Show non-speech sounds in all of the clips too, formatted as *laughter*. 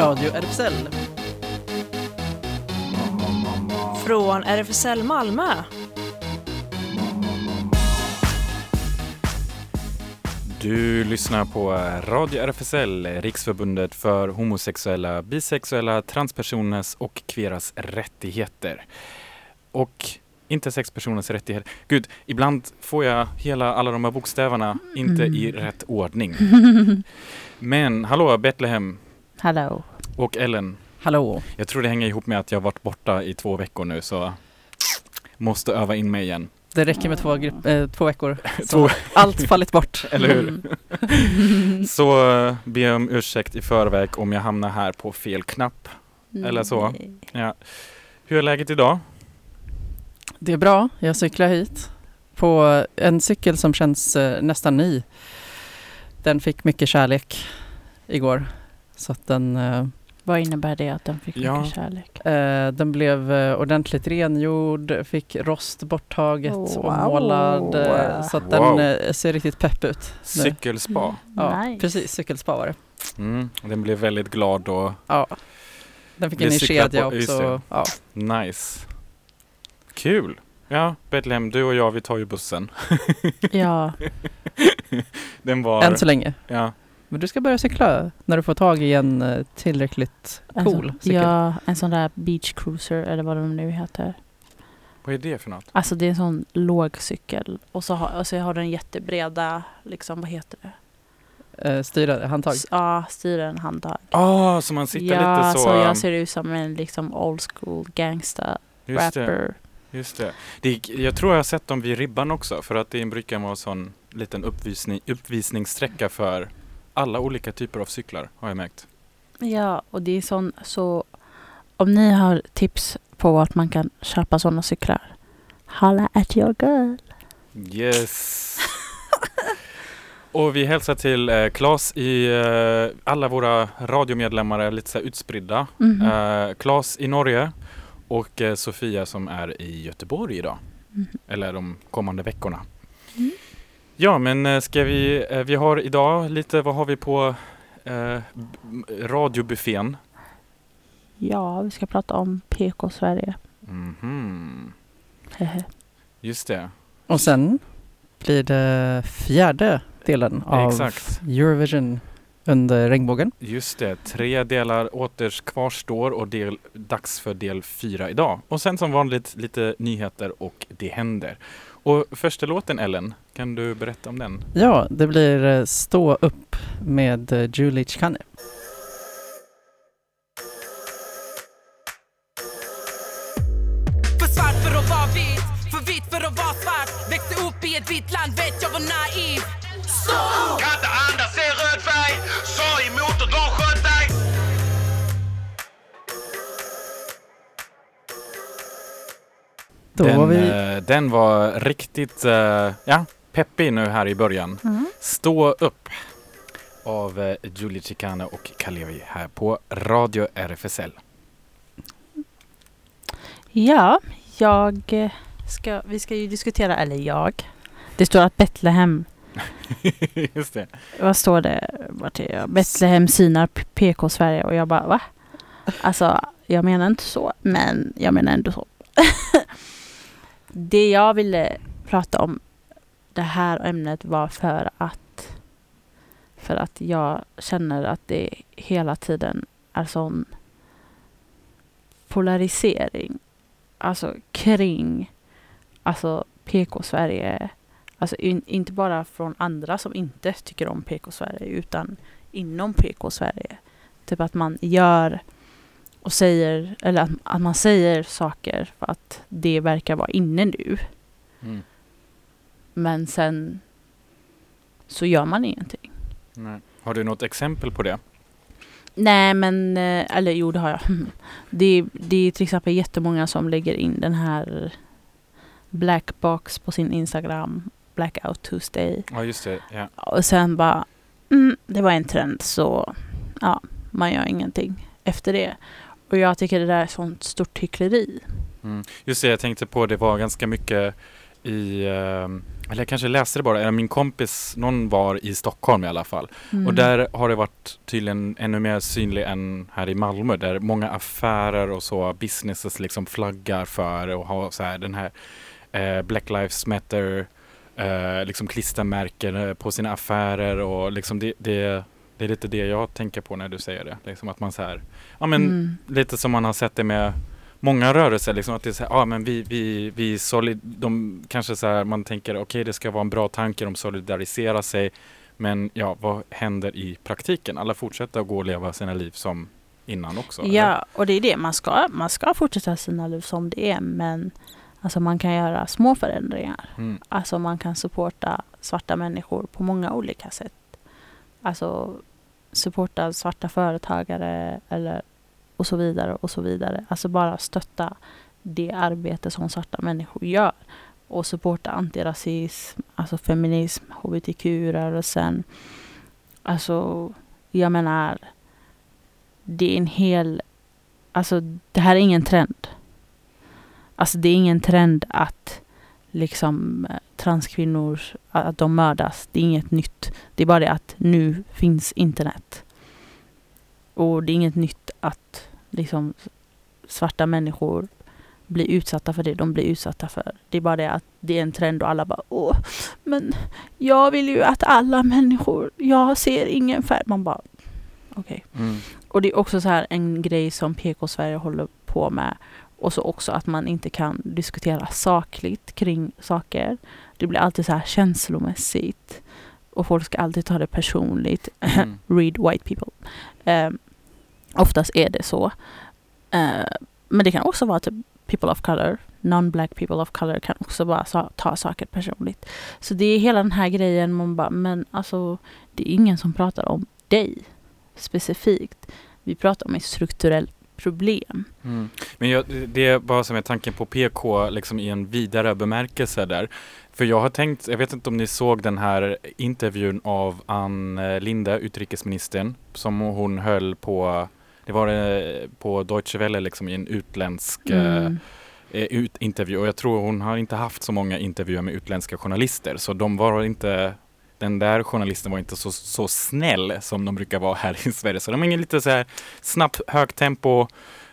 Radio RFSL. Från RFSL Malmö. Du lyssnar på Radio RFSL, Riksförbundet för homosexuella, bisexuella, transpersoners och kveras rättigheter. Och intersexpersoners rättigheter. Gud, ibland får jag hela alla de här bokstäverna inte i Mm. rätt ordning. *laughs* Men hallå Betlehem Hallå. och Ellen. Hallå. Jag tror det hänger ihop med att jag varit borta i två veckor nu så måste öva in mig igen. Det räcker med två, grupp, eh, två veckor. *laughs* Två- Så allt fallit bort. *laughs* Eller hur? Mm. *laughs* Så eh, be om ursäkt i förväg om jag hamnar här på fel knapp. Eller så. Ja. Hur är läget idag? Det är bra. Jag cyklar hit på en cykel som känns eh, nästan ny. Den fick mycket kärlek igår. Så att den, eh, Vad innebär det att den fick Ja. mycket kärlek? eh, den blev eh, ordentligt rengjord, fick rost borttaget Wow. och målad. Så att Wow. den ser riktigt pepp ut. Cykelspa. Ja, nice. precis. Cykelspa var det. Mm. Den blev väldigt glad och Ja. Den fick en ny kedja också. Ja. nice. Kul! Ja, Betlehem, du och jag vi tar ju bussen. Ja, *laughs* Den var... Än så länge. Ja, Men du ska börja cykla när du får tag i en eh, tillräckligt en cool sån, cykel. ja, en sån där beach cruiser eller vad de nu heter. vad är det för något? Alltså det är en sån låg cykel och så har, och så har den jättebreda, liksom vad heter det? Eh, styra, handtag. S- Ja, styren, handtag. Ah, så man sitter ja, lite så... så um, jag ser ut som en liksom old school gangsta just det, rapper. just det. det. Jag tror jag har sett dem vid ribban också för att det brukar vara en sån liten uppvisning, uppvisningssträcka för alla olika typer av cyklar har jag märkt. Ja, och det är sån, så om ni har tips på vart man kan köpa sådana cyklar, holla at your girl. Yes! *laughs* Och vi hälsar till eh, Klas i eh, alla våra radiomedlemmar är lite så här utspridda. Mhm. Eh, Klas i Norge och eh, Sofia som är i Göteborg idag. Mhm. Eller de kommande veckorna. Ja men eh, ska vi, eh, vi har idag lite, vad har vi på eh, radiobuffén? Ja, vi ska prata om PK Sverige. Mhm. Hehe. Just det, Och sen blir det fjärde delen av exakt. Eurovision under regnbågen. Just det, tre delar åter kvarstår och del, dags för del fyra idag. Och sen som vanligt lite nyheter och det händer. Och första låten Ellen, kan du berätta om den? Ja, det blir eh, Stå upp med eh, Julie Chikane. Då den, var vi... eh, den var riktigt eh, ja, peppig nu här i början. Mm. Stå upp av eh, Julie Chicane och Kalevi här på Radio RFSL. Ja, jag eh, ska, vi ska ju diskutera, eller jag. Det står att Betlehem, *laughs* Just det. vad står det? Vart är jag? Betlehem synar PK Sverige och jag bara va? Alltså, jag menar inte så, men jag menar ändå så. *laughs* det jag ville prata om det här ämnet var för att för att jag känner att det hela tiden är sån polarisering alltså kring alltså PK-Sverige. Alltså in, inte bara från andra som inte tycker om PK-Sverige utan inom PK-Sverige. Typ att man gör och säger, eller att, att man säger saker för att det verkar vara inne nu. Mm. Men sen så gör man ingenting. Nej. Har du något exempel på det? Nej men, eh, eller jo det har jag. *laughs* Det, är- det är till exempel jättemånga som lägger in den här Black box på sin Instagram, Blackout Tuesday. Ja, just det. Ja. Och sen bara, mm, det var en trend så ja, man gör ingenting efter det. Och jag tycker det där är sånt stort hyckleri. Mm. Just det, jag tänkte på det var ganska mycket i, ehm, eller jag kanske läste det bara, eller min kompis, någon var i Stockholm i alla fall. Mm. Och där har det varit tydligen ännu mer synlig än här i Malmö där många affärer och så businesses liksom flaggar för och har så här den här eh, Black Lives Matter eh, liksom klistermärken eh, på sina affärer och liksom det, det, det är lite det jag tänker på när du säger det. Liksom att man så här, ja men Mm. lite som man har sett det med många rörelser, liksom att det är så här, ja men vi, vi, vi solid, de kanske så här, man tänker okej det ska vara en bra tanke, de solidariserar sig, men ja, vad händer i praktiken? Alla fortsätter att gå och leva sina liv som innan också? eller? Ja, och det är det. Man ska, man ska fortsätta sina liv som det är, men alltså man kan göra små förändringar. Mm. Alltså man kan supporta svarta människor på många olika sätt. Alltså supporta svarta företagare eller och så vidare och så vidare. Alltså bara stötta det arbete som svarta människor gör. Och supporta antirasism, alltså feminism, hbtq-rörelsen. Alltså, jag menar, det är en hel... Alltså, det här är ingen trend. Alltså, det är ingen trend att liksom eh, transkvinnor, att de mördas. Det är inget nytt. Det är bara det att nu finns internet. Och det är inget nytt att liksom svarta människor blir utsatta för det de blir utsatta för. Det är bara det att det är en trend och alla bara åh, men jag vill ju att alla människor, jag ser ingen färg. Man bara okej. Mm. Och det är också så här en grej som PK-Sverige håller på med. Och så också att man inte kan diskutera sakligt kring saker. Det blir alltid så här känslomässigt. Och folk ska alltid ta det personligt. Mm. *laughs* Read white people. Eh, oftast är det så. Eh, men det kan också vara typ people of color. Non-black people of color kan också bara sa- ta saker personligt. Så det är hela den här grejen. Man bara, men alltså det är ingen som pratar om dig specifikt. Vi pratar om ett strukturellt problem. Mm. Men jag, det är bara som är tanken på PK liksom i en vidare bemärkelse där. För jag har tänkt, jag vet inte om ni såg den här intervjun av Ann eh, Linde, utrikesministern, som hon höll på, det var eh, på Deutsche Welle liksom i en utländsk eh, Mm. ut, intervju och jag tror hon har inte haft så många intervjuer med utländska journalister så de var inte den där journalisten var inte så, så snäll som de brukar vara här i Sverige. Så de är lite så här snabbt, högt tempo,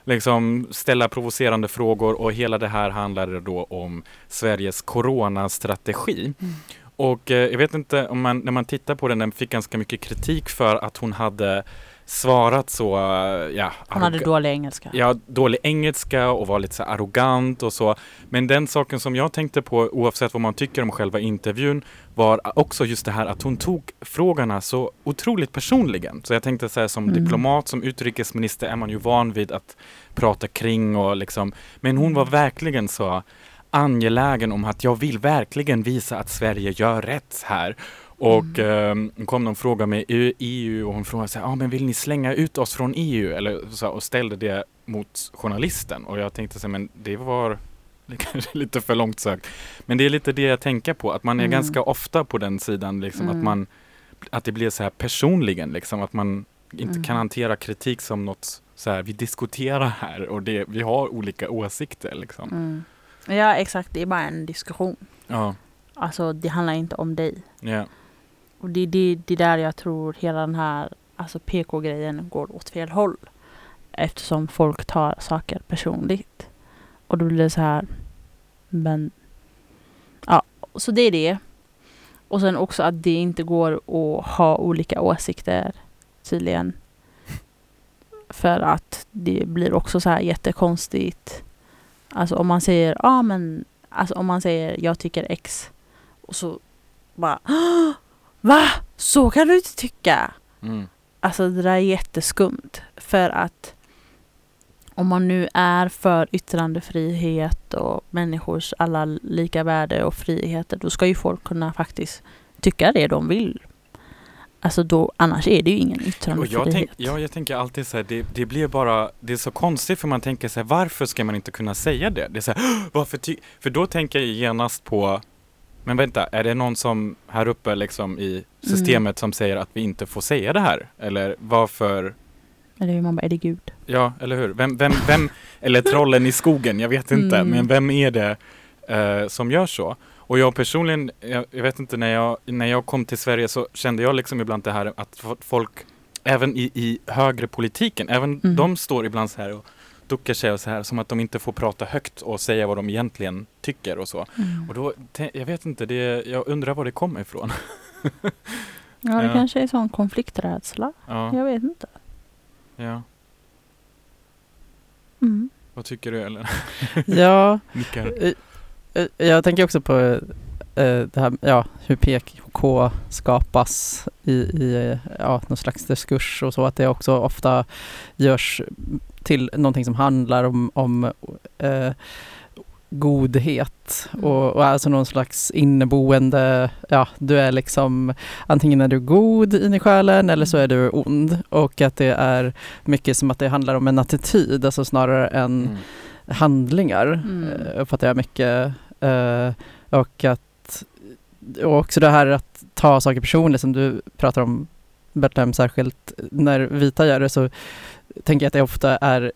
liksom ställa provocerande frågor och hela det här handlade då om Sveriges coronastrategi. Mm. Och eh, jag vet inte om man, när man tittar på den, den fick ganska mycket kritik för att hon hade svarat så, eh, ja, Hon hade dålig engelska. Ja, dålig engelska och var lite så arrogant och så. Men den saken som jag tänkte på, oavsett vad man tycker om själva intervjun, var också just det här att hon tog frågorna så otroligt personligen. Så jag tänkte så här som Mm. diplomat, som utrikesminister är man ju van vid att prata kring och liksom, men hon var verkligen så angelägen om att jag vill verkligen visa att Sverige gör rätt här. Och Mm. eh, kom någon fråga med EU och hon frågade så här, ah, men vill ni slänga ut oss från EU? Eller så, och ställde det mot journalisten. Och jag tänkte så här, men det var *laughs* kanske lite för långt sökt. Men det är lite det jag tänker på, att man är Mm. ganska ofta på den sidan, liksom, att Mm. man att det blir så här personligen, liksom, att man inte Mm. kan hantera kritik som något så här, vi diskuterar här och det, vi har olika åsikter. Liksom. Mm. Ja, exakt. Det är bara en diskussion. Ja, Alltså, det handlar inte om dig. ja. Och det är det, det där jag tror hela den här alltså PK-grejen går åt fel håll. Eftersom folk tar saker personligt. Och då blir det så här. Men ja, så det är det. Och sen också att det inte går att ha olika åsikter tydligen. För att det blir också så här jättekonstigt. Alltså om man säger, ja ah, men, alltså om man säger jag tycker X. Och så bara, "Åh, va? Så kan du inte tycka. Mm. Alltså det där är jätteskumt. För att om man nu är för yttrandefrihet och människors alla lika värde och friheter, då ska ju folk kunna faktiskt tycka det de vill. Alltså då, annars är det ju ingen yttrandefrihet. jag, tänk, ja, jag tänker alltid så här, det, det blir bara, det är så konstigt för man tänker så här, varför ska man inte kunna säga det? Det är så här, "Åh, *gasps* varför ty-? För då tänker jag genast på, men vänta, är det någon som här uppe liksom i systemet som säger att vi inte får säga det här? Eller varför? Eller hur man bara, är det Gud? Ja, eller hur? Vem, vem, vem eller trollen i skogen, jag vet inte, Mm. men vem är det eh, som gör så? Och jag personligen, jag, jag vet inte, när jag, när jag kom till Sverige så kände jag liksom ibland det här att folk, även i, i högre politiken, även Mm. de står ibland så här och duckar sig och så här som att de inte får prata högt och säga vad de egentligen tycker och så. Mm. Och då, jag vet inte, det, jag undrar var det kommer ifrån. *laughs* Ja, det Ja. kanske är sån konflikträdsla. Ja, Jag vet inte. ja. Mm. Vad tycker du Ellen? Ja, *laughs* eh, eh, jag tänker också på det här, ja, hur PKK skapas i, i eh, ja, någon slags diskurs och så, att det också ofta görs till någonting som handlar om, om eh, godhet Mm. och, och alltså någon slags inneboende, ja du är liksom antingen är du god in i själen eller så är du ond och att det är mycket som att det handlar om en attityd, alltså snarare än Mm. handlingar Mm. eh, uppfattar jag mycket. Eh, och att och också det här att ta saker personligt som du pratar om Berthem särskilt när vita gör det så tänker jag att det ofta är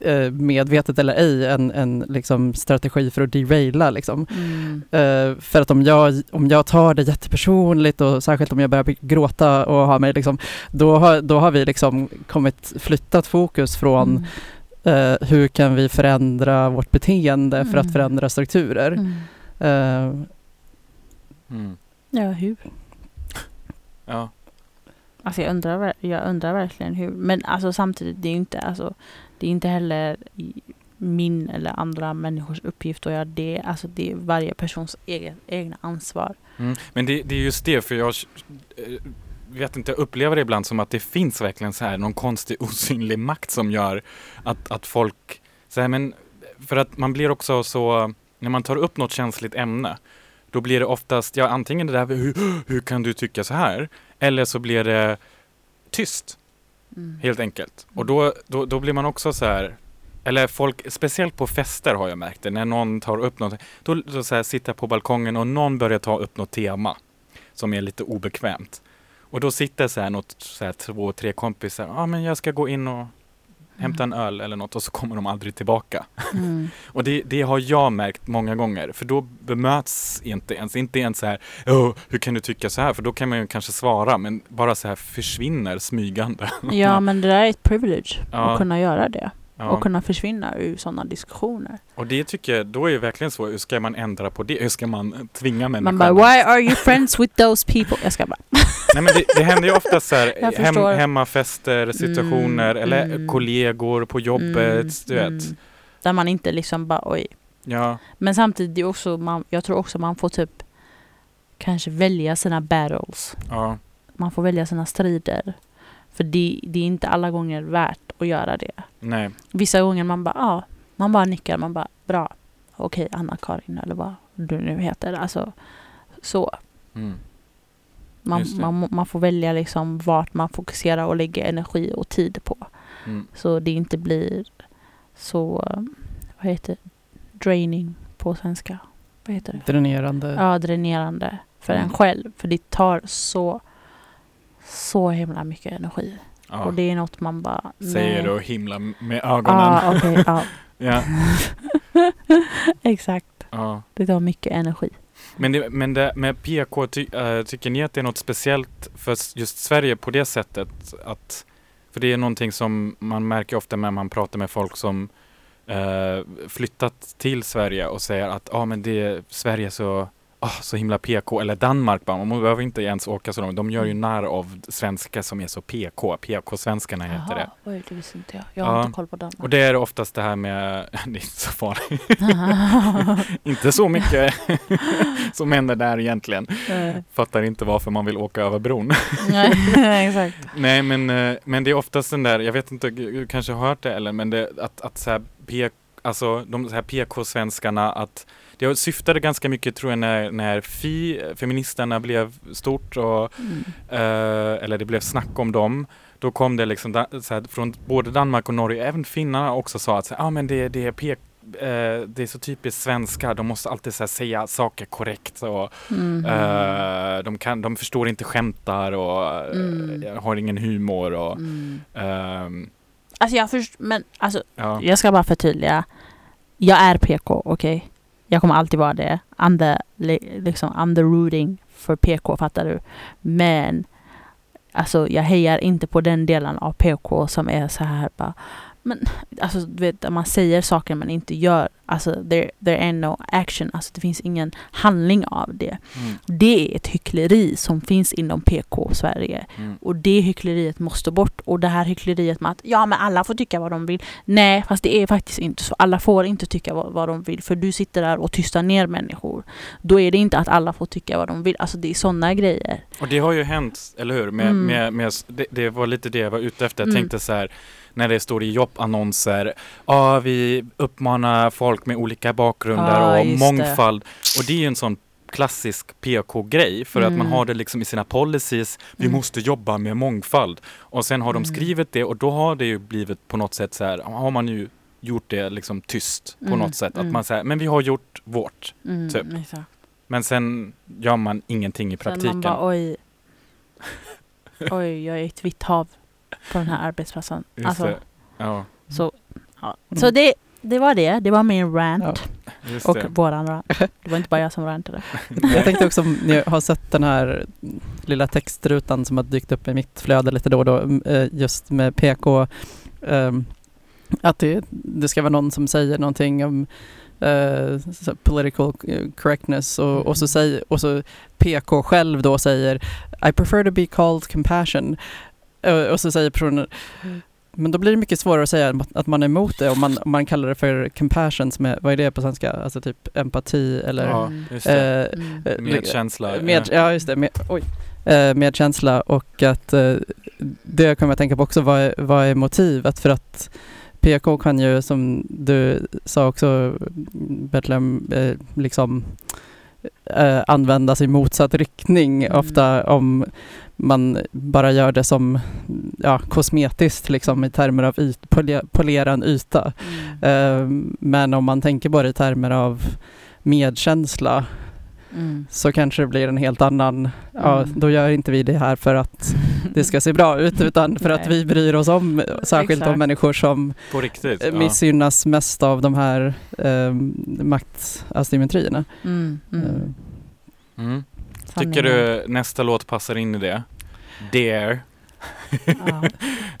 eh, medvetet eller ej en, en liksom strategi för att deraila liksom. Mm. Eh, för att om jag, om jag tar det jättepersonligt och särskilt om jag börjar gråta och har mig liksom, då har, då har vi liksom kommit flyttat fokus från Mm. eh, hur kan vi förändra vårt beteende för att Mm. förändra strukturer. Mm. Mm. Ja, hur? Ja. Alltså jag undrar, jag undrar verkligen hur. Men alltså samtidigt, det är ju inte, alltså, det är inte heller min eller andra människors uppgift att göra det. Alltså det är varje persons egen, egna ansvar. Mm. Men det, det är just det, för jag eh, vet inte, jag upplever det ibland som att det finns verkligen så här någon konstig *laughs* osynlig makt som gör att, att folk, så här, men för att man blir också så, när man tar upp något känsligt ämne, då blir det oftast, ja antingen det där, hur, hur kan du tycka så här? Eller så blir det tyst, Mm. helt enkelt. Och då, då, då blir man också så här, eller folk, speciellt på fester har jag märkt det, när någon tar upp något, då, då så här, sitter jag på balkongen och någon börjar ta upp något tema som är lite obekvämt. Och då sitter så här något, så här, två, tre kompisar, ja ah, men jag ska gå in och hämta en öl eller något och så kommer de aldrig tillbaka. Mm. *laughs* Och det, det har jag märkt många gånger, för då bemöts inte ens, inte ens så här, "Åh, hur kan du tycka så här? För då kan man ju kanske svara, men bara så här försvinner smygande. Ja, *laughs* men det där är ett privilege Ja. att kunna göra det. Ja. Och kunna försvinna ur sådana diskussioner. Och det tycker jag, då är det verkligen så, hur ska man ändra på det? Hur ska man tvinga människor? Man bara, why are you friends with those people? Jag ska bara, *laughs* Nej men det, det händer ju ofta så här, hem, hemmafester, situationer Mm, eller mm. kollegor på jobbet, Mm, du vet. mm. Där man inte liksom bara, oj. Ja, Men samtidigt, också, man, jag tror också man får typ kanske välja sina battles. ja, Man får välja sina strider. För det, det är inte alla gånger värt att göra det. nej. Vissa gånger man bara, ja, man bara nickar, man bara, bra. Okej, Anna-Karin eller vad du nu heter. Alltså, så. Mm. Man, man, man får välja liksom vart man fokuserar och lägger energi och tid på. Mm. Så det inte blir så, vad heter det? Draining på svenska. Vad heter det? dränerande. Ja, dränerande för Mm. en själv. För det tar så, så himla mycket energi. Ja. Och det är något man bara... Säger du och himla med ögonen. Ja, okej. ja. *laughs* Ja, *laughs* Exakt. ja. Det tar mycket energi. Men, det, men det med PK, ty, äh, tycker ni att det är något speciellt för just Sverige på det sättet? Att, för det är någonting som man märker ofta när man pratar med folk som äh, flyttat till Sverige och säger att ah, men det, Sverige är så, ah, så himla PK, eller Danmark bara, man behöver inte ens åka så långt. De gör ju narr av svenskar som är så PK, PK-svenskarna heter det. oj, det visste inte jag. Jag har Ja. inte koll på Danmark. Och det är oftast det här med, *laughs* det är inte så farligt, *laughs* inte så mycket *laughs* som händer där egentligen. Nej, Fattar inte varför man vill åka över bron. Nej, exakt. Nej men, eh, men det är oftast den där, jag vet inte, du du kanske har hört det eller men det, att, att så här, P, alltså de här PK-svenskarna att det syftade ganska mycket tror jag när, när Fi, feministerna blev stort och Mm. eh, eller det blev snack om dem. Då kom det liksom da, så här, från både Danmark och Norge, även finnarna också sa att så här, ah, men det, det är P, eh, det är så typiskt svenskar, de måste alltid här, säga saker korrekt och Mhm. Eh, de, kan, de förstår inte skämtar och eh, Mm. har ingen humor. Och, Mm. ehm, Alltså jag först, men alltså ja. jag ska bara förtydliga. Jag är PK, okej? Jag kommer alltid vara det. I'm the, liksom, I'm the rooting för PK, fattar du? Men alltså, jag hejar inte på den delen av PK som är så här bara men alltså du vet, man säger saker man inte gör. Alltså there, there ain't no action. Alltså det finns ingen handling av det. Mm. Det är ett hyckleri som finns inom PK-Sverige. Mm. Och det hyckleriet måste bort. Och det här hyckleriet med att ja men alla får tycka vad de vill. Nej, fast det är faktiskt inte så. Alla får inte tycka vad, vad de vill. För du sitter där och tystar ner människor. Då är det inte att alla får tycka vad de vill. Alltså det är sådana grejer. Och det har ju hänt, eller hur? Med, Mm. med, med, det, det var lite det jag var ute efter. Jag Mm. tänkte så här, när det står i jobbannonser, ja vi uppmanar folk med olika bakgrunder Ja, och mångfald. Och det är ju en sån klassisk PK-grej för att man Mm. har det liksom i sina policies, vi Mm. måste jobba med mångfald. Och sen har de Mm. skrivit det och då har det ju blivit på något sätt så här, har man ju gjort det liksom tyst på Mm, något sätt. Att mm. man säger, men vi har gjort vårt. Mm, Typ. exakt. Men sen gör man ingenting i Sen praktiken. man bara oj. *laughs* Oj, jag är ett vitt hav på den här arbetsplatsen. Just Alltså, det. Ja, så ja. Mm. så det, det var det. Det var min rant. Ja. och det. våran rant. Det var inte bara jag som rantade. *laughs* Jag tänkte också om ni har sett den här lilla textrutan som har dykt upp i mitt flöde lite då och då, eh, just med PK. ehm, Att det, det ska vara någon som säger någonting om eh, så political correctness och, och, så Mm. säger, och så PK själv då säger I prefer to be called compassion. Eh, och så säger personen men då blir det mycket svårare att säga att man är emot det om man, om man kallar det för compassion som är, vad är det på svenska? Alltså typ empati eller Ja, Mm. just det. eh, Mm. eh, Medkänsla. med, eh, ja, just det. Med, oj. Eh, medkänsla och att eh, det kommer jag tänka på också. Vad är, vad är motivet? För att PK kan ju, som du sa också, Betlehem, eh, liksom eh, användas i motsatt riktning Mm. ofta om man bara gör det som ja, kosmetiskt liksom i termer av yt, pole, polera en yta. Mm. Eh, men om man tänker bara i termer av medkänsla Mm. så kanske det blir en helt annan, ja Mm. då gör inte vi det här för att *laughs* det ska se bra ut utan för att vi bryr oss om särskilt Exakt. om människor som På riktigt. ja. missgynnas mest av de här eh, maktasymmetrierna. Mm. Mm. Eh, Mm. Tycker du nästa låt passar in i det? Dare. Ja.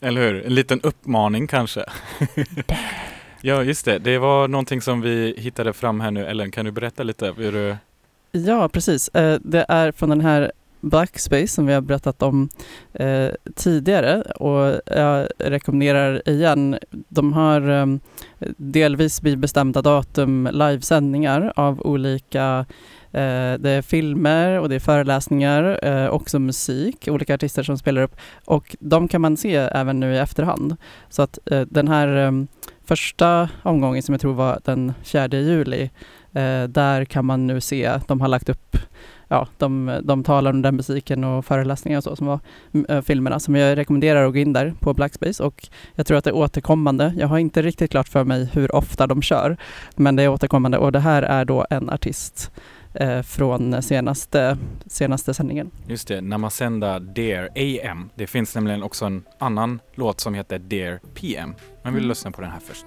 *laughs* Eller hur? En liten uppmaning kanske. ja, just det. Det var någonting som vi hittade fram här nu. Ellen, kan du berätta lite? Hur du... Ja, precis. Eh, det är från den här Blackspace som vi har berättat om eh, tidigare och jag rekommenderar igen. De har eh, delvis vid bestämda datum livesändningar av olika eh, det är filmer och det är föreläsningar, eh, också musik, olika artister som spelar upp och de kan man se även nu i efterhand. Så att eh, den här ehm, första omgången som jag tror var den 4 juli där kan man nu se att de har lagt upp, ja, de, de talar om den musiken och föreläsningar och så som var eh, filmerna. Som jag rekommenderar att gå in där på Blackspace och jag tror att det är återkommande. Jag har inte riktigt klart för mig hur ofta de kör, men det är återkommande och det här är då en artist eh, från senaste, senaste sändningen. Just det, Namasenda Dare AM. Det finns nämligen också en annan låt som heter Dare PM. Men vi Mm. lyssnar på den här först.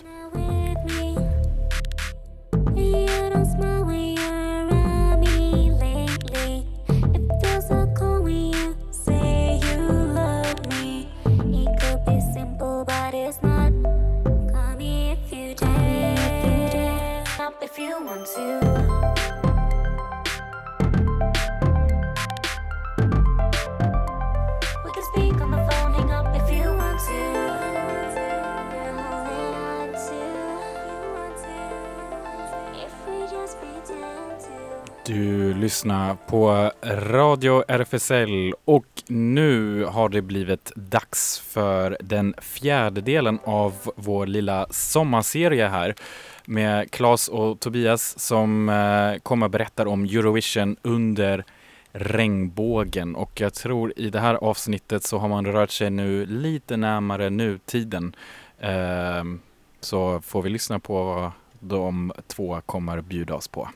You want to. Du lyssnar på Radio RFSL och nu har det blivit dags för den fjärde delen av vår lilla sommarserie här med Claes och Tobias som eh, kommer berätta om Eurovision under regnbågen och jag tror i det här avsnittet så har man rört sig nu lite närmare nutiden. Eh, så får vi lyssna på vad de två kommer bjuda oss på.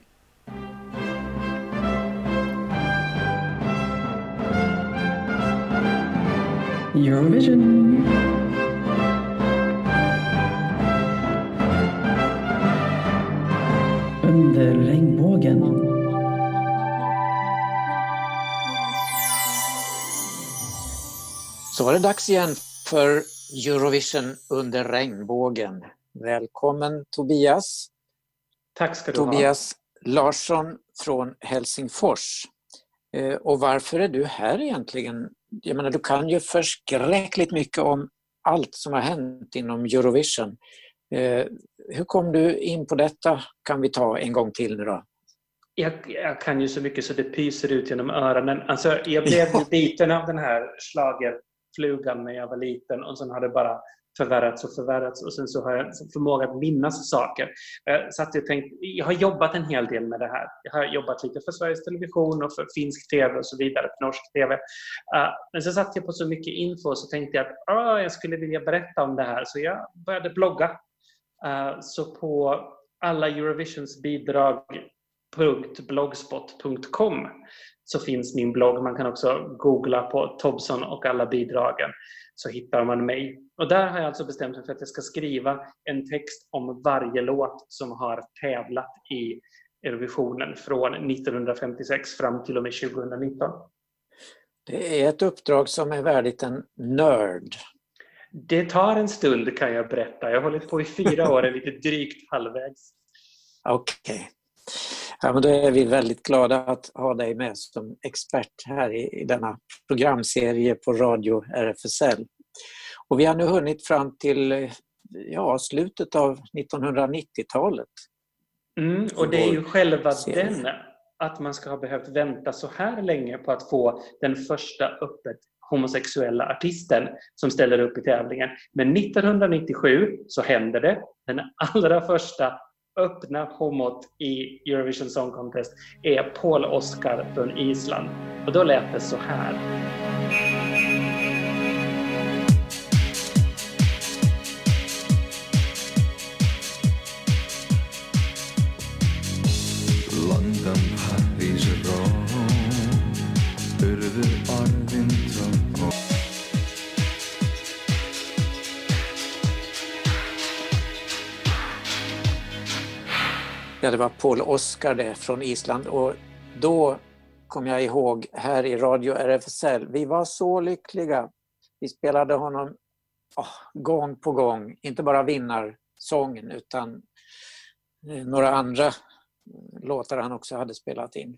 Eurovision! Regnbågen. Så var det dags igen för Eurovision under regnbågen. Välkommen Tobias. Tack ska du Tobias Larsson från Helsingfors. Eh, Och varför är du här egentligen? Jag menar, du kan ju förskräckligt mycket om allt som har hänt inom Eurovision. Eh, Hur kom du in på detta? Kan vi ta en gång till nu då? Jag, jag kan ju så mycket så det pyser ut genom öronen. Alltså, jag *laughs* blev ju biten av den här schlagerflugan när jag var liten och sen har det bara förvärrats och förvärrats och sen så har jag förmåga att minnas saker. Eh, Så att jag, tänkte, jag har jobbat en hel del med det här. Jag har jobbat lite för Sveriges Television och för finsk TV och så vidare, för norsk TV. Eh, Men så satt jag på så mycket info och så tänkte jag att jag skulle vilja berätta om det här så jag började blogga. Eh, Så på alla Eurovisions bidrag .blogspot.com så finns min blogg. Man kan också googla på Tobson och alla bidragen så hittar man mig. Och där har jag alltså bestämt mig för att jag ska skriva en text om varje låt som har tävlat i Eurovisionen från 1956 fram till och med 2019. Det är ett uppdrag som är värdigt en nörd. Det tar en stund kan jag berätta. Jag har hållit på i fyra år, är lite drygt halvvägs. Okej. Ja, men då är vi väldigt glada att ha dig med som expert här i, i denna programserie på Radio RFSL. Och vi har nu hunnit fram till ja, slutet av 1990-talet. Mm, och det är ju själva den, att man ska ha behövt vänta så här länge på att få den första öppet homosexuella artisten som ställer upp i tävlingen. Men 1997 så händer det. Den allra första öppna homot i Eurovision Song Contest är Paul Oskar från Island. Och då lät det så här. Ja, det var Paul Oskar det från Island och då kom jag ihåg här i Radio RFSL, vi var så lyckliga. Vi spelade honom oh, gång på gång, inte bara vinnarsången utan eh, några andra eh, låtar han också hade spelat in.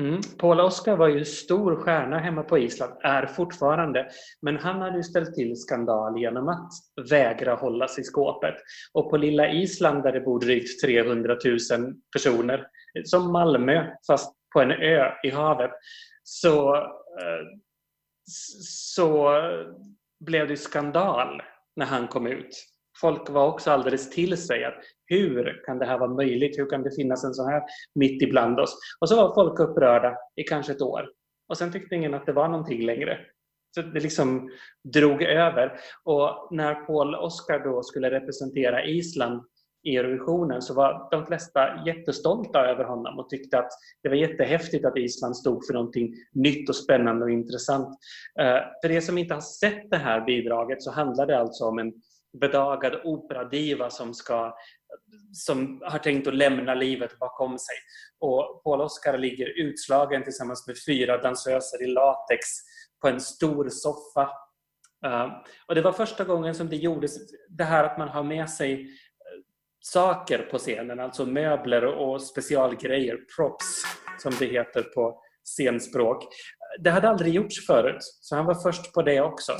Mm. Paul Oscar var ju stor stjärna hemma på Island, är fortfarande. Men han hade ju ställt till skandal genom att vägra hålla sig i skåpet. Och på lilla Island där det bor drygt 300 000 personer, som Malmö fast på en ö i havet, så, eh, så blev det skandal när han kom ut. Folk var också alldeles till sig att hur kan det här vara möjligt? Hur kan det finnas en sån här mitt ibland oss? Och så var folk upprörda i kanske ett år. Och sen tyckte ingen att det var någonting längre. Så det liksom drog över. Och när Paul Oskar då skulle representera Island i Eurovisionen så var de flesta jättestolta över honom och tyckte att det var jättehäftigt att Island stod för någonting nytt och spännande och intressant. Eh, för er som inte har sett det här bidraget så handlar det alltså om en bedagad operadiva som, ska, som har tänkt att lämna livet bakom sig. Och Paul Oskar ligger utslagen tillsammans med fyra dansöser i latex på en stor soffa. Eh, och det var första gången som det gjordes, det här att man har med sig eh, saker på scenen, alltså möbler och specialgrejer, props som det heter på scenspråk. Det hade aldrig gjorts förut, så han var först på det också.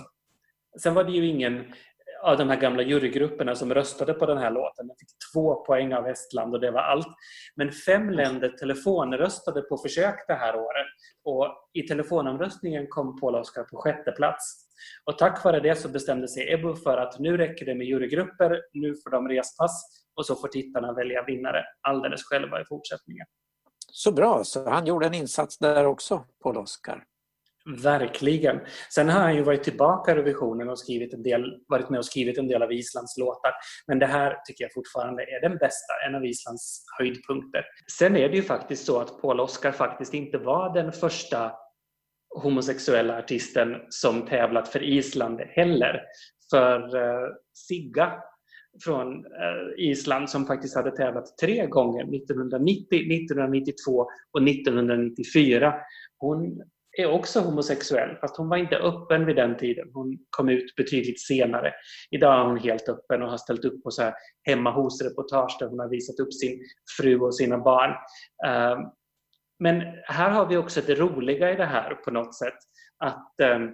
Sen var det ju ingen av de här gamla jurygrupperna som röstade på den här låten. Den fick två poäng av Estland och det var allt. Men fem länder telefonröstade på försök det här året. Och i telefonomröstningen kom Paul Oscar på sjätte plats. Och tack vare det så bestämde sig EBU för att nu räcker det med jurygrupper, nu får de respass och så får tittarna välja vinnare alldeles själva i fortsättningen. Så bra, så han gjorde en insats där också, Paul Oscar. Verkligen. Sen har han ju varit tillbaka i revisionen och skrivit en del, varit med och skrivit en del av Islands låtar. Men det här tycker jag fortfarande är den bästa, en av Islands höjdpunkter. Sen är det ju faktiskt så att Paul Oscar faktiskt inte var den första homosexuella artisten som tävlat för Island heller. För eh, Sigga från eh, Island som faktiskt hade tävlat tre gånger, 1990, 1992 och 1994. Hon är också homosexuell, fast hon var inte öppen vid den tiden. Hon kom ut betydligt senare. Idag är hon helt öppen och har ställt upp på så här hemma hos-reportage där hon har visat upp sin fru och sina barn. Ehm, men här har vi också det roliga i det här på något sätt. Att ehm,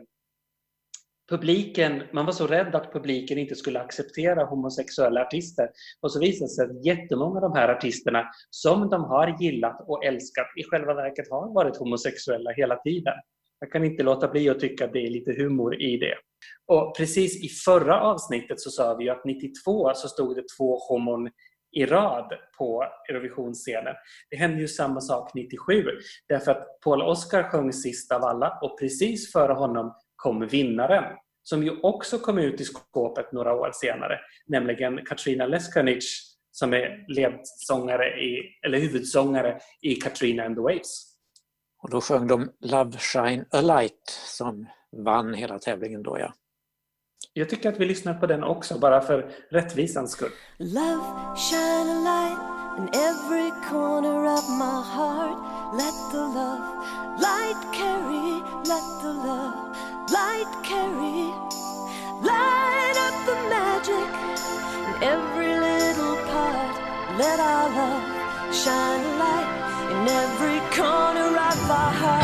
publiken, man var så rädd att publiken inte skulle acceptera homosexuella artister. Och så visade det sig att jättemånga av de här artisterna som de har gillat och älskat i själva verket har varit homosexuella hela tiden. Jag kan inte låta bli att tycka att det är lite humor i det. Och precis i förra avsnittet så sa vi ju att 92 så stod det två homon i rad på Eurovisionsscenen. Det hände ju samma sak 97 därför att Paul Oscar sjöng sist av alla och precis före honom kom vinnaren som ju också kom ut i skåpet några år senare, nämligen Katrina Leskanic som är ledsångare i, eller huvudsångare i Katrina and the Waves. Och då sjöng de Love Shine a Light som vann hela tävlingen då ja. Jag tycker att vi lyssnar på den också, bara för rättvisans skull. Love, shine a light in every corner of my heart. Let the love light carry, let the love light carry. Light up the magic in every little part. Let our love shine a light in every corner of our hearts.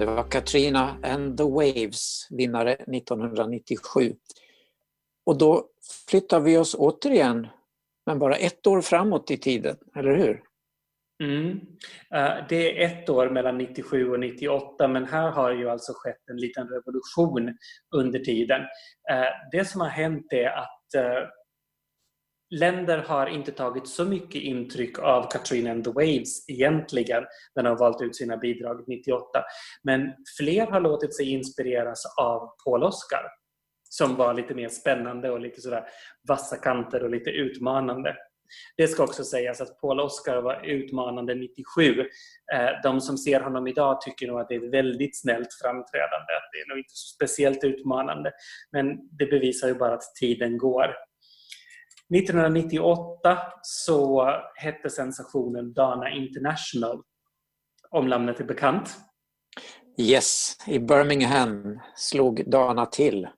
Ja. Det var Katrina and the Waves, vinnare 1997. Och då flyttar vi oss återigen, men bara ett år framåt i tiden, eller hur? Mm. Eh, det är ett år mellan 97 och 98 men här har ju alltså skett en liten revolution under tiden. Eh, det som har hänt är att eh, länder har inte tagit så mycket intryck av Katrina and the Waves egentligen när de har valt ut sina bidrag 98. Men fler har låtit sig inspireras av Paul Oscar som var lite mer spännande och lite sådär vassa kanter och lite utmanande. Det ska också sägas att Paul Oscar var utmanande 97. Eh, de som ser honom idag tycker nog att det är ett väldigt snällt framträdande. Det är nog inte så speciellt utmanande. Men det bevisar ju bara att tiden går. 1998 så hette sensationen Dana International. Om namnet är bekant. Yes, i Birmingham slog Dana till.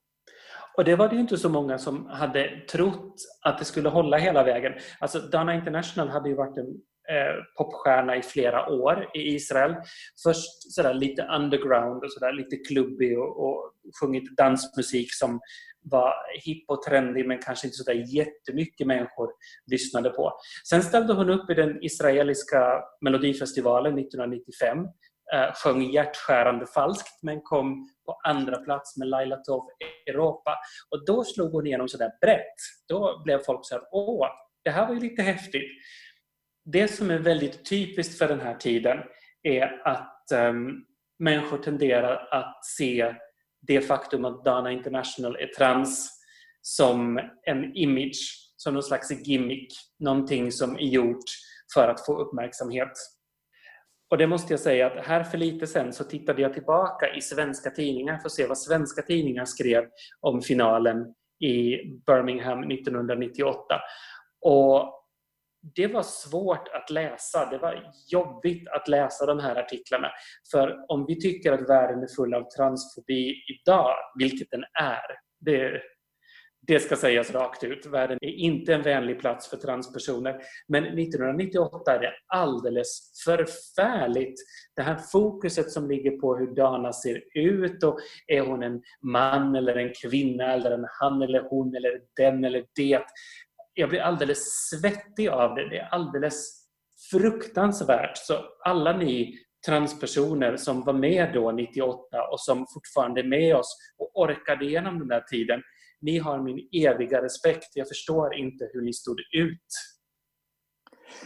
Och det var det ju inte så många som hade trott att det skulle hålla hela vägen. Alltså Dana International hade ju varit en eh, popstjärna i flera år i Israel. Först sådär lite underground och sådär lite klubbig och, och sjungit dansmusik som var hipp och trendig men kanske inte sådär jättemycket människor lyssnade på. Sen ställde hon upp i den israeliska melodifestivalen 1995 eh, sjöng hjärtskärande falskt men kom på andra plats med Laila Tov Europa. Och då slog hon igenom sådär brett. Då blev folk så här, åh, det här var ju lite häftigt. Det som är väldigt typiskt för den här tiden är att um, människor tenderar att se det faktum att Dana International är trans som en image, som någon slags gimmick, någonting som är gjort för att få uppmärksamhet. Och det måste jag säga att här för lite sen så tittade jag tillbaka i svenska tidningar för att se vad svenska tidningar skrev om finalen i Birmingham 1998. Och det var svårt att läsa. Det var jobbigt att läsa de här artiklarna. För om vi tycker att världen är full av transfobi idag, vilket den är, det, det ska sägas rakt ut. Världen är inte en vänlig plats för transpersoner. Men 1998 är det alldeles förfärligt. Det här fokuset som ligger på hur Dana ser ut och är hon en man eller en kvinna eller en han eller hon eller den eller det. Jag blir alldeles svettig av det. Det är alldeles fruktansvärt. Så alla ni transpersoner som var med då 98 och som fortfarande är med oss och orkade igenom den där tiden ni har min eviga respekt. Jag förstår inte hur ni stod ut.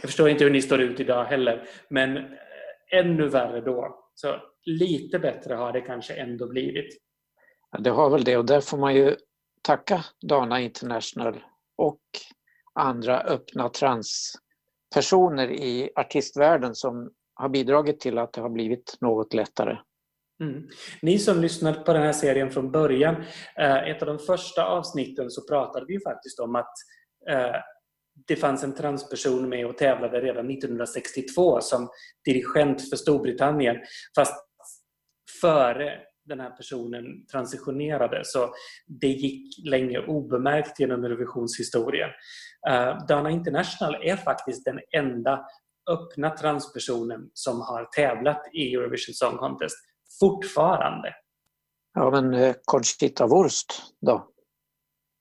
Jag förstår inte hur ni står ut idag heller, men eh, ännu värre då. Så lite bättre har det kanske ändå blivit. Ja, det har väl det och där får man ju tacka Dana International och andra öppna transpersoner i artistvärlden som har bidragit till att det har blivit något lättare. Mm. Ni som lyssnat på den här serien från början, eh, ett av de första avsnitten så pratade vi faktiskt om att eh, det fanns en transperson med och tävlade redan 1962 som dirigent för Storbritannien. Fast före den här personen transitionerade så det gick länge obemärkt genom Eurovisionshistorien. Uh, Dana International är faktiskt den enda öppna transpersonen som har tävlat i Eurovision Song Contest fortfarande. Ja, men eh, Conchita Wurst då?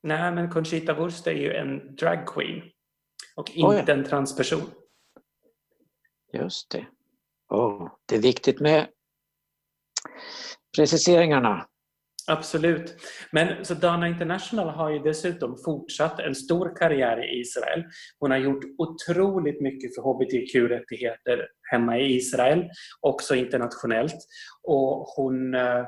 Nej, men Conchita Wurst är ju en drag queen och inte en transperson. Just det. Oh, det är viktigt med preciseringarna. Absolut. Men så Dana International har ju dessutom fortsatt en stor karriär i Israel. Hon har gjort otroligt mycket för hbtq-rättigheter hemma i Israel, också internationellt. Och hon, eh,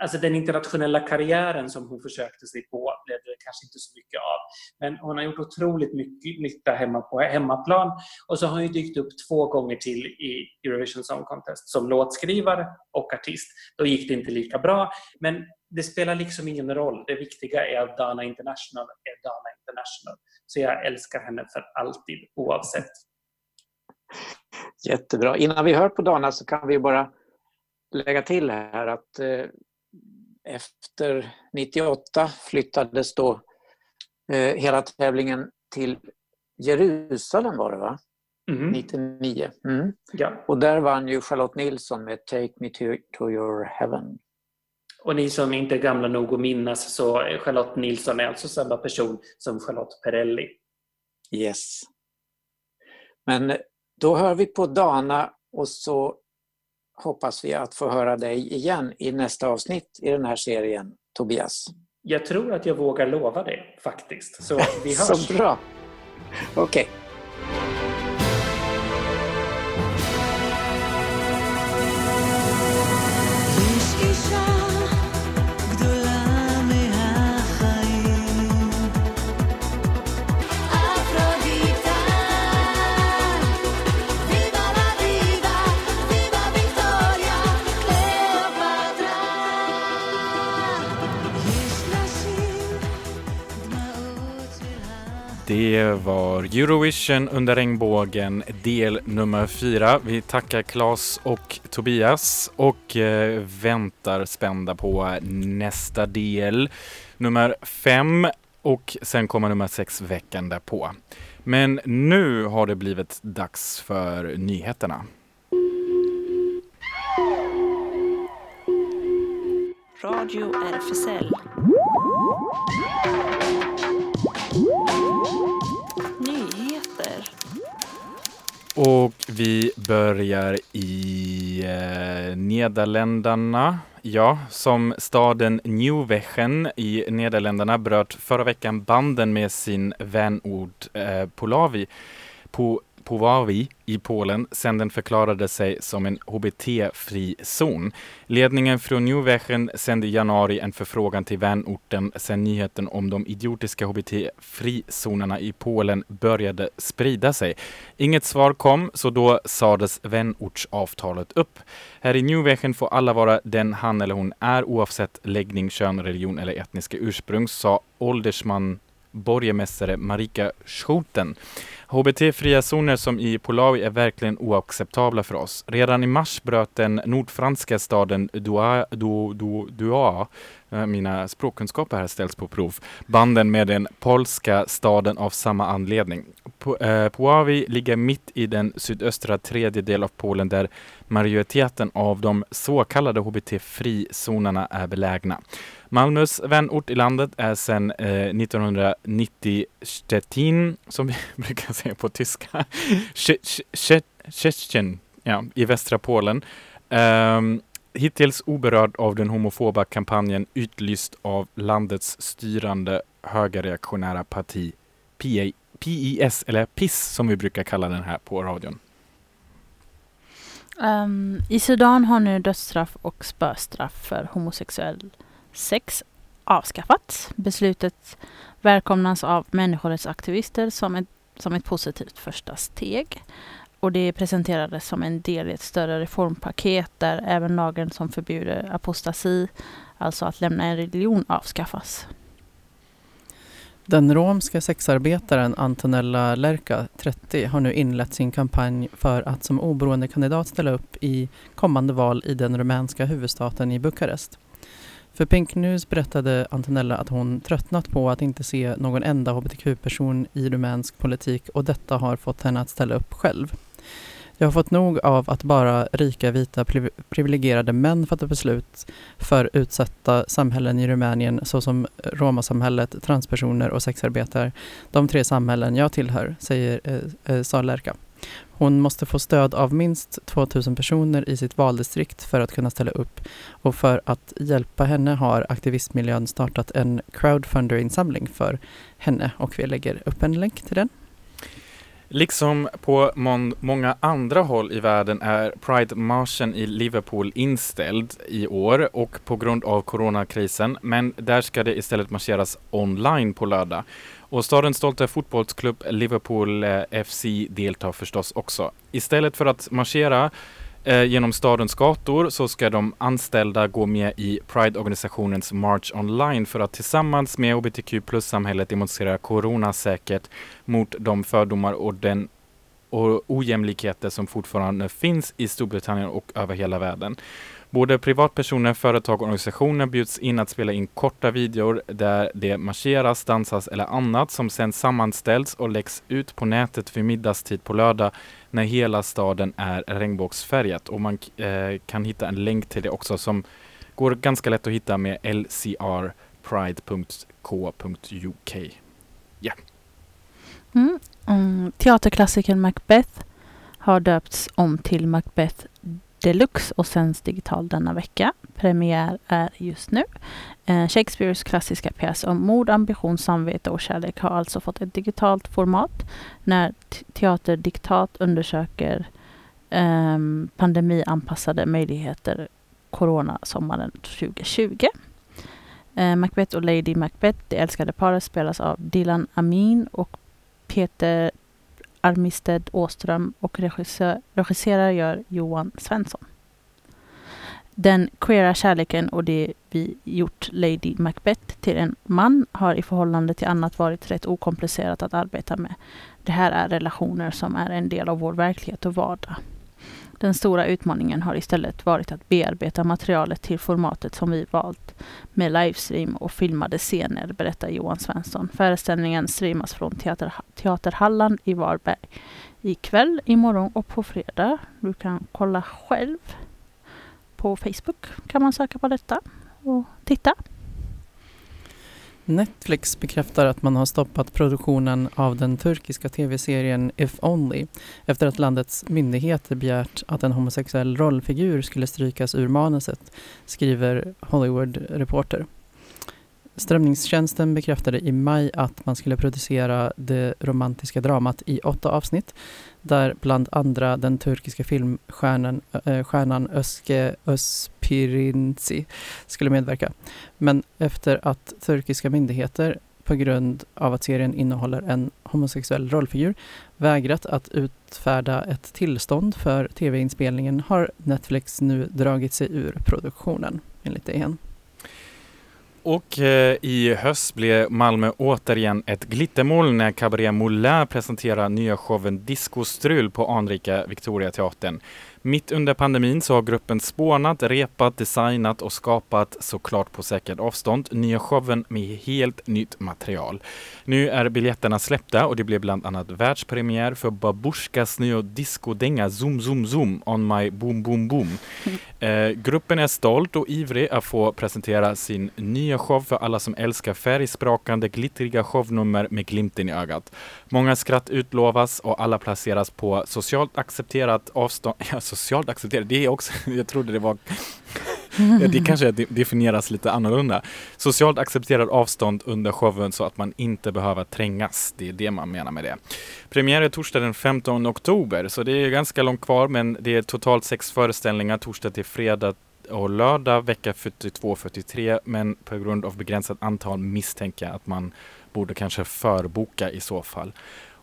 alltså den internationella karriären som hon försökte sig på blev det kanske inte så mycket av. Men hon har gjort otroligt mycket nytta hemma på hemmaplan. Och så har hon ju dykt upp två gånger till i Eurovision Song Contest som låtskrivare och artist. Då gick det inte lika bra. Men det spelar liksom ingen roll. Det viktiga är att Dana International är Dana International. Så jag älskar henne för alltid oavsett. Jättebra. Innan vi hör på Dana så kan vi bara lägga till här att eh, efter 98 flyttades då eh, hela tävlingen till Jerusalem var det va? 99. Mm. Ja. Och där vann ju Charlotte Nilsson med Take Me to, to your heaven. Och ni som inte är gamla nog att minnas så Charlotte Nilsson är alltså samma person som Charlotte Perrelli. Yes. Men då hör vi på Dana och så hoppas vi att få höra dig igen i nästa avsnitt i den här serien, Tobias. Jag tror att jag vågar lova det faktiskt. Så vi *laughs* hörs. Så bra. Okej. יש Det var Eurovision under regnbågen del nummer fyra. Vi tackar Claes och Tobias och eh, väntar spända på nästa del, nummer fem och sen kommer nummer sex veckan därpå. Men nu har det blivit dags för nyheterna. Radio RFSL. Nyheter. Och vi börjar i eh, Nederländerna. Ja, som staden Nieuwegen i Nederländerna bröt förra veckan banden med sin vänort eh, Polavi på Puławy i Polen sedan den förklarade sig som en HBT-fri zon. Ledningen från Nieuwegen sände i januari en förfrågan till vänorten sedan nyheten om de idiotiska HBT-frizonerna i Polen började sprida sig. Inget svar kom, så då sades vänortsavtalet upp. Här i Nieuwegen får alla vara den han eller hon är oavsett läggning, kön, religion eller etniska ursprung, sa åldersman borgmästare Marika Schouten. HBT-fria zoner som i Polawi är verkligen oacceptabla för oss. Redan i mars bröt den nordfranska staden Doua, Do, Do, Doua eh, mina språkkunskaper här ställs på prov, banden med den polska staden av samma anledning. Po- eh, Puławy ligger mitt i den sydöstra tredjedel av Polen där majoriteten av de så kallade HBT-frizonerna är belägna. Malmös vänort i landet är sedan eh, 1990 Stettin, som vi *laughs* brukar säga på tyska, Tjetjen ja, i västra Polen. Um, hittills oberörd av den homofoba kampanjen utlyst av landets styrande högerreaktionära parti PA, PIS, eller PIS som vi brukar kalla den här på radion. Um, I Sudan har nu dödsstraff och spöstraff för homosexuell sex avskaffats. Beslutet välkomnas av människorättsaktivister som ett, som ett positivt första steg. Och det presenterades som en del i ett större reformpaket där även lagen som förbjuder apostasi, alltså att lämna en religion, avskaffas. Den romska sexarbetaren Antonella Lerca, 30, har nu inlett sin kampanj för att som oberoende kandidat ställa upp i kommande val i den rumänska huvudstaten i Bukarest. För Pink News berättade Antonella att hon tröttnat på att inte se någon enda hbtq-person i rumänsk politik och detta har fått henne att ställa upp själv. Jag har fått nog av att bara rika, vita, privilegierade män fattar beslut för utsatta samhällen i Rumänien såsom romasamhället, transpersoner och sexarbetare. De tre samhällen jag tillhör, säger eh, eh, Lerka. Hon måste få stöd av minst 2000 personer i sitt valdistrikt för att kunna ställa upp. Och för att hjälpa henne har aktivistmiljön startat en crowdfunder-insamling för henne och vi lägger upp en länk till den. Liksom på många andra håll i världen är Pride-marschen i Liverpool inställd i år och på grund av coronakrisen, men där ska det istället marscheras online på lördag. Och stadens stolta fotbollsklubb Liverpool eh, FC deltar förstås också. Istället för att marschera eh, genom stadens gator så ska de anställda gå med i Pride-organisationens March Online för att tillsammans med hbtq plus-samhället demonstrera coronasäkert mot de fördomar och den och ojämlikheter som fortfarande finns i Storbritannien och över hela världen. Både privatpersoner, företag och organisationer bjuds in att spela in korta videor där det marscheras, dansas eller annat som sedan sammanställs och läggs ut på nätet vid middagstid på lördag när hela staden är regnbågsfärgat. Och man eh, kan hitta en länk till det också som går ganska lätt att hitta med lcrpride.k.uk. Ja. Mm. Mm. Teaterklassikern Macbeth har döpts om till Macbeth Deluxe och sänds digitalt denna vecka. Premiär är just nu. Eh, Shakespeares klassiska pjäs om mord, ambition, samvete och kärlek har alltså fått ett digitalt format när Teaterdiktat undersöker eh, pandemianpassade möjligheter Corona-sommaren 2020. Eh, Macbeth och Lady Macbeth, det älskade paret, spelas av Dylan Amin och Peter Armisted Åström och regissör, regisserar gör Johan Svensson. Den queera kärleken och det vi gjort Lady Macbeth till en man har i förhållande till annat varit rätt okomplicerat att arbeta med. Det här är relationer som är en del av vår verklighet och vardag. Den stora utmaningen har istället varit att bearbeta materialet till formatet som vi valt med livestream och filmade scener, berättar Johan Svensson. Föreställningen streamas från teater, Teaterhallan i Varberg ikväll, imorgon och på fredag. Du kan kolla själv. På Facebook kan man söka på detta och titta. Netflix bekräftar att man har stoppat produktionen av den turkiska tv-serien If Only efter att landets myndigheter begärt att en homosexuell rollfigur skulle strykas ur manuset, skriver Hollywood Reporter. Strömningstjänsten bekräftade i maj att man skulle producera det romantiska dramat i åtta avsnitt där bland andra den turkiska filmstjärnan äh, stjärnan Özge Özpirinci skulle medverka. Men efter att turkiska myndigheter på grund av att serien innehåller en homosexuell rollfigur vägrat att utfärda ett tillstånd för tv-inspelningen har Netflix nu dragit sig ur produktionen, enligt DN. Och eh, i höst blev Malmö återigen ett glittermål när Cabaret Moulin presenterar nya showen Discostrul på anrika Victoriateatern. Mitt under pandemin så har gruppen spånat, repat, designat och skapat, såklart på säkert avstånd, nya showen med helt nytt material. Nu är biljetterna släppta och det blev bland annat världspremiär för Babushkas nya discodänga Zoom Zoom Zoom On My Boom Boom Boom. *laughs* Eh, gruppen är stolt och ivrig att få presentera sin nya show för alla som älskar färgsprakande, glittriga shownummer med glimten i ögat. Många skratt utlovas och alla placeras på socialt accepterat avstånd. *laughs* Ja, socialt accepterat, det är också, *laughs* jag trodde det var det kanske definieras lite annorlunda. Socialt accepterad avstånd under showen så att man inte behöver trängas. Det är det man menar med det. Premiär är torsdag den 15 oktober, så det är ganska långt kvar, men det är totalt sex föreställningar, torsdag till fredag och lördag vecka 42-43, men på grund av begränsat antal misstänker jag att man borde kanske förboka i så fall.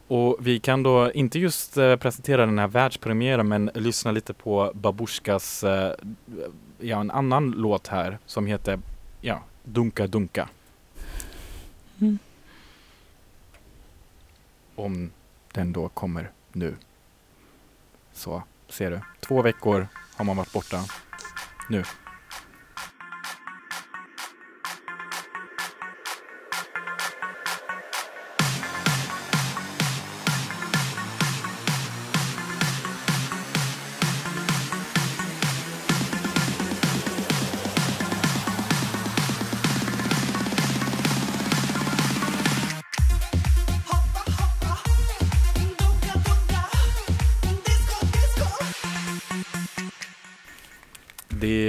Och vi kan då inte just eh, presentera den här världspremiären men lyssna lite på Babushkas, eh, ja en annan låt här som heter, ja, Dunka Dunka. Mm. Om den då kommer nu. Så, ser du. Två veckor har man varit borta. Nu.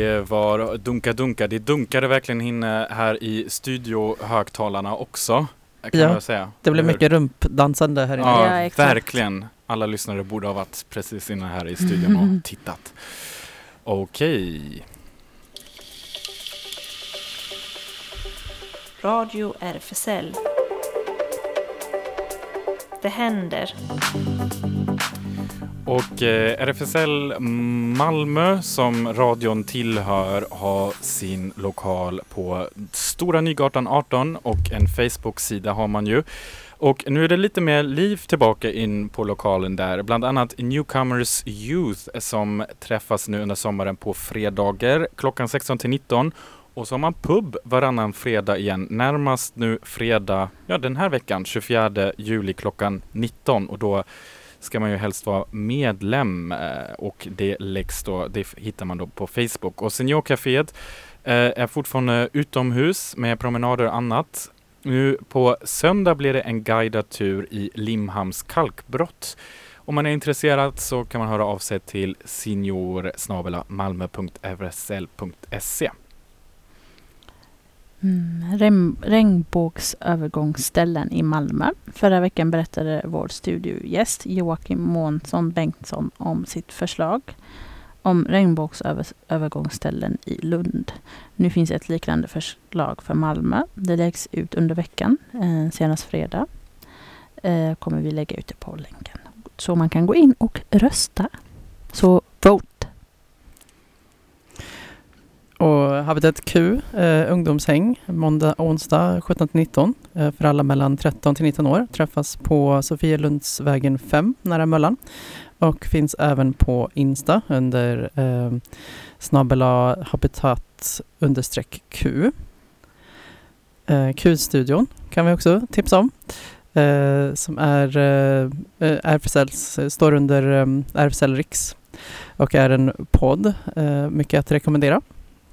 Det var Dunka Dunka. Det dunkade verkligen inne här i studiohögtalarna också. Kan Ja, jag säga. Det blev mycket rumpdansande här inne. Ja, Ja, verkligen. Alla lyssnare borde ha varit precis inne här i studion och *laughs* tittat. Okej. Radio RFSL. Det händer. Och eh, RFSL Malmö som radion tillhör har sin lokal på Stora Nygatan 18 och en Facebook-sida har man ju. Och nu är det lite mer liv tillbaka in på lokalen där. Bland annat Newcomers Youth eh, som träffas nu under sommaren på fredagar klockan 16 till 19. Och så har man pub varannan fredag igen. Närmast nu fredag, ja den här veckan, 24 juli klockan 19. Och då ska man ju helst vara medlem eh, och det läggs då, det hittar man då på Facebook. Och Seniorcaféet eh, är fortfarande utomhus med promenader och annat. Nu på söndag blir det en guidad tur i Limhamns kalkbrott. Om man är intresserad så kan man höra av sig till senior Mm, regnbågsövergångsställen i Malmö. Förra veckan berättade vår studiogäst Joakim Månsson Bengtsson om sitt förslag om regnbågsövergångsställen i Lund. Nu finns ett liknande förslag för Malmö. Det läggs ut under veckan, eh, senast fredag. Eh, kommer vi lägga ut det på länken. Så man kan gå in och rösta. Så vote! Och Habitat Q, eh, ungdomshäng, måndag, onsdag 17-19 eh, för alla mellan 13 till 19 år. Träffas på Sofielundsvägen 5 nära Möllan. Och finns även på Insta under eh, snabela habitat understreck Q. Eh, Q-studion kan vi också tipsa om. Eh, som är eh, RFSLs, står under eh, RFSL Riks och är en podd. Eh, mycket att rekommendera.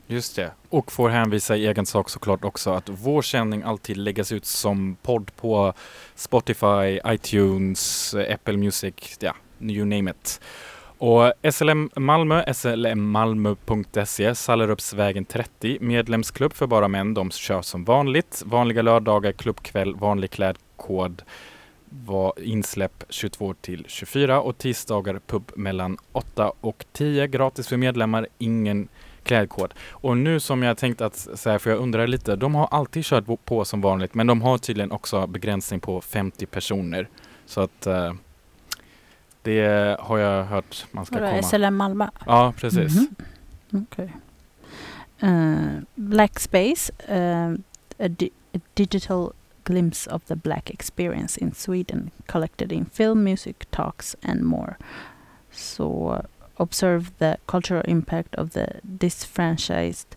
Just det. Och får hänvisa i egen sak såklart också att vår sändning alltid läggas ut som podd på Spotify, iTunes, Apple Music, ja, you name it. Och SLM Malmö, slmmalmö.se, Sallerupsvägen 30, medlemsklubb för bara män. De kör som vanligt. Vanliga lördagar, klubbkväll, vanlig klädkod, var insläpp 22 till 24 och tisdagar pub mellan 8 och 10. Gratis för medlemmar, ingen klädkod. Och nu som jag tänkt att säga, för jag undrar lite, de har alltid kört på som vanligt, men de har tydligen också begränsning på 50 personer. Så att eh, det har jag hört man ska Vadå, komma. SLM Malmö? Ja, precis. Mhm. Okej. Eh, Black Space, eh, a, di- a digital glimpse of the black experience in Sweden, collected in film, music, talks and more. So observe the cultural impact of the disfranchised,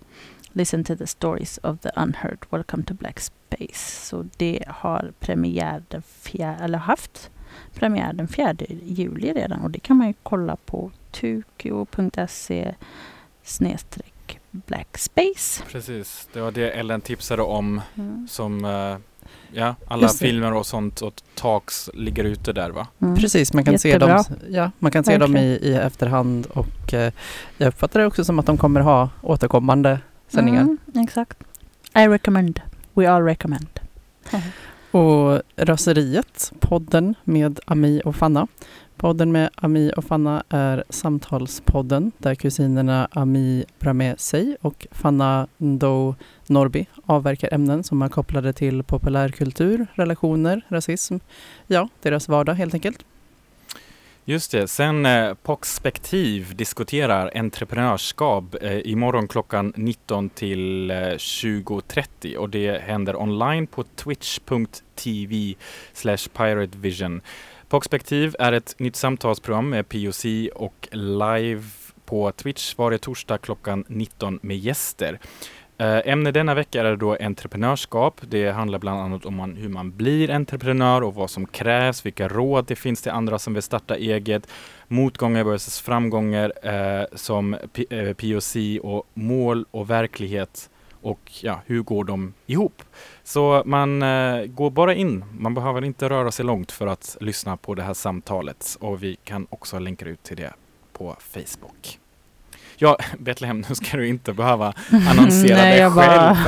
listen to the stories of the unheard. Welcome to Black Space. Så det har premiär den fjärde, eller haft premiär den 4 juli redan och det kan man ju kolla på tukio.se snedstreck Black Space. Precis, det var det Ellen tipsade om Mm. som eh, ja, alla filmer och sånt och talks ligger ute där va? Mm. Precis, man kan se Jättebra. dem, ja, man kan se dem i, i efterhand och eh, jag uppfattar det också som att de kommer ha återkommande sändningar. Mm, exakt. I recommend. We all recommend. *laughs* Och Raseriet, podden med Ami och Fanna. Podden med Ami och Fanna är samtalspodden där kusinerna Ami Bramé Sey och Fanna Ndo Norby avverkar ämnen som är kopplade till populärkultur, relationer, rasism. Ja, deras vardag helt enkelt. Just det, sen eh, Poxspektiv diskuterar entreprenörskap eh, imorgon klockan 19 till eh, 20.30 och det händer online på twitch.tv slash piratevision. Poxspektiv är ett nytt samtalsprogram med POC och live på Twitch varje torsdag klockan 19 med gäster. Eh, ämne denna vecka är då entreprenörskap. Det handlar bland annat om man, hur man blir entreprenör och vad som krävs, vilka råd det finns till andra som vill starta eget, motgångar versus framgångar eh, som P- eh, POC och mål och verklighet och ja, hur går de ihop? Så man eh, går bara in. Man behöver inte röra sig långt för att lyssna på det här samtalet och vi kan också länka ut till det på Facebook. Ja, *laughs* Betlehem, nu ska du inte behöva annonsera *laughs* Nej, dig jag själv. bara-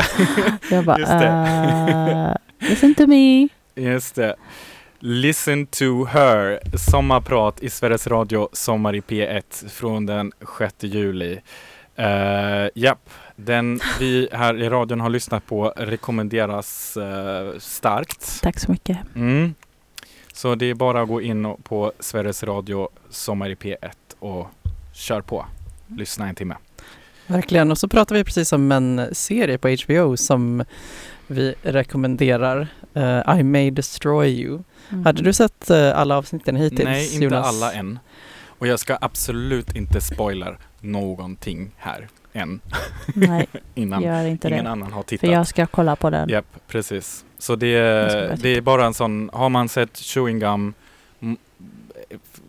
*laughs* jag bara, Just det. uh, listen to me. Just det. Listen to her. Sommarprat i Sveriges Radio Sommar i P1 från den 6 juli. Uh, japp, den vi här i radion har lyssnat på rekommenderas eh, starkt. Tack så mycket. Mm. Så det är bara att gå in på Sveriges Radio Sommar i P1 och kör på. Lyssna en timme. Verkligen. Och så pratar vi precis om en serie på HBO som vi rekommenderar. eh, I may destroy you. Mm. Hade du sett eh, alla avsnitten hittills? Nej, inte Jonas? alla än. Och jag ska absolut inte spoila någonting här än. Nej, *laughs* Innan gör inte ingen det. annan har För tittat. jag ska kolla på den. Japp, precis. Så det, det är bara en sån, har man sett chewing gum mm,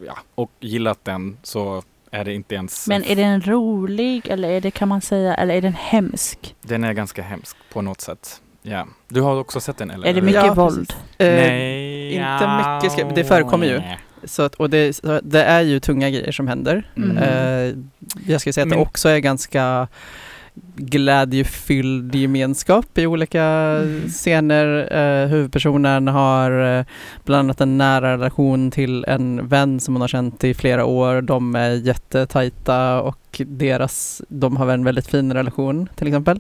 ja, och gillat den så är det inte ens... Men är den rolig eller är det kan man säga, eller är den hemsk? Den är ganska hemsk på något sätt. Ja. Du har också sett den eller? Är det mycket Ja, våld? Eh, Nej. Inte mycket, ska, det förekommer ju. Så att, och det, så det är ju tunga grejer som händer. Mm. Eh, jag skulle säga att Men- det också är ganska glädjefylld gemenskap i olika Mm. scener. Eh, huvudpersonen har eh, bland annat en nära relation till en vän som hon har känt i flera år. De är jättetajta och deras, de har en väldigt fin relation till exempel.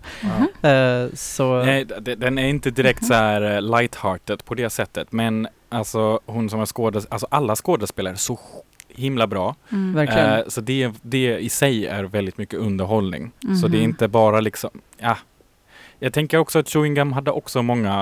Ja. Eh, så Nej, den är inte direkt så här eh, lighthearted på det sättet. Men alltså hon som är skådespelare, alltså alla skådespelare så himla bra. Mm. Eh, så det, det i sig är väldigt mycket underhållning. Så det är Mhm. inte bara liksom, ja. Jag tänker också att Chewing Gum hade också många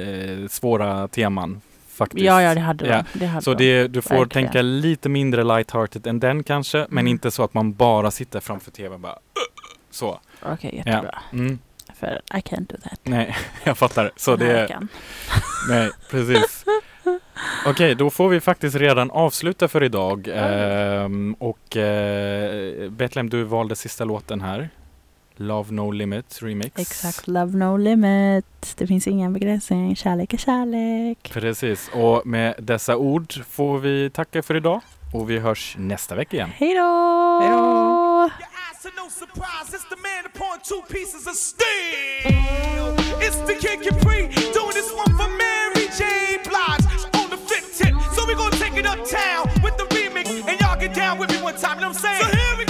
eh, svåra teman faktiskt. Ja, ja, det hade Ja, de. Det hade Så de. det, du får Verkligen. tänka lite mindre lighthearted än den kanske, men Mm. inte så att man bara sitter framför tvn och bara "Ugh", så. Okej, jättebra. Mm. För I can't do that. Nej, *laughs* jag fattar. Så det, nej, precis. *laughs* Okej, då får vi faktiskt redan avsluta för idag. Ehm, och eh, Betlehem, du valde sista låten här. Love No Limit Remix. Exakt, love no limit. Det finns ingen begränsning. Kärlek är kärlek. Precis, och med dessa ord får vi tacka för idag och vi hörs nästa vecka igen. Hej då! No surprise, it's the man upon two pieces of steel. It's the Kid Capri doing this one uptown with the remix, and y'all get down with me one time. You know what I'm saying? So.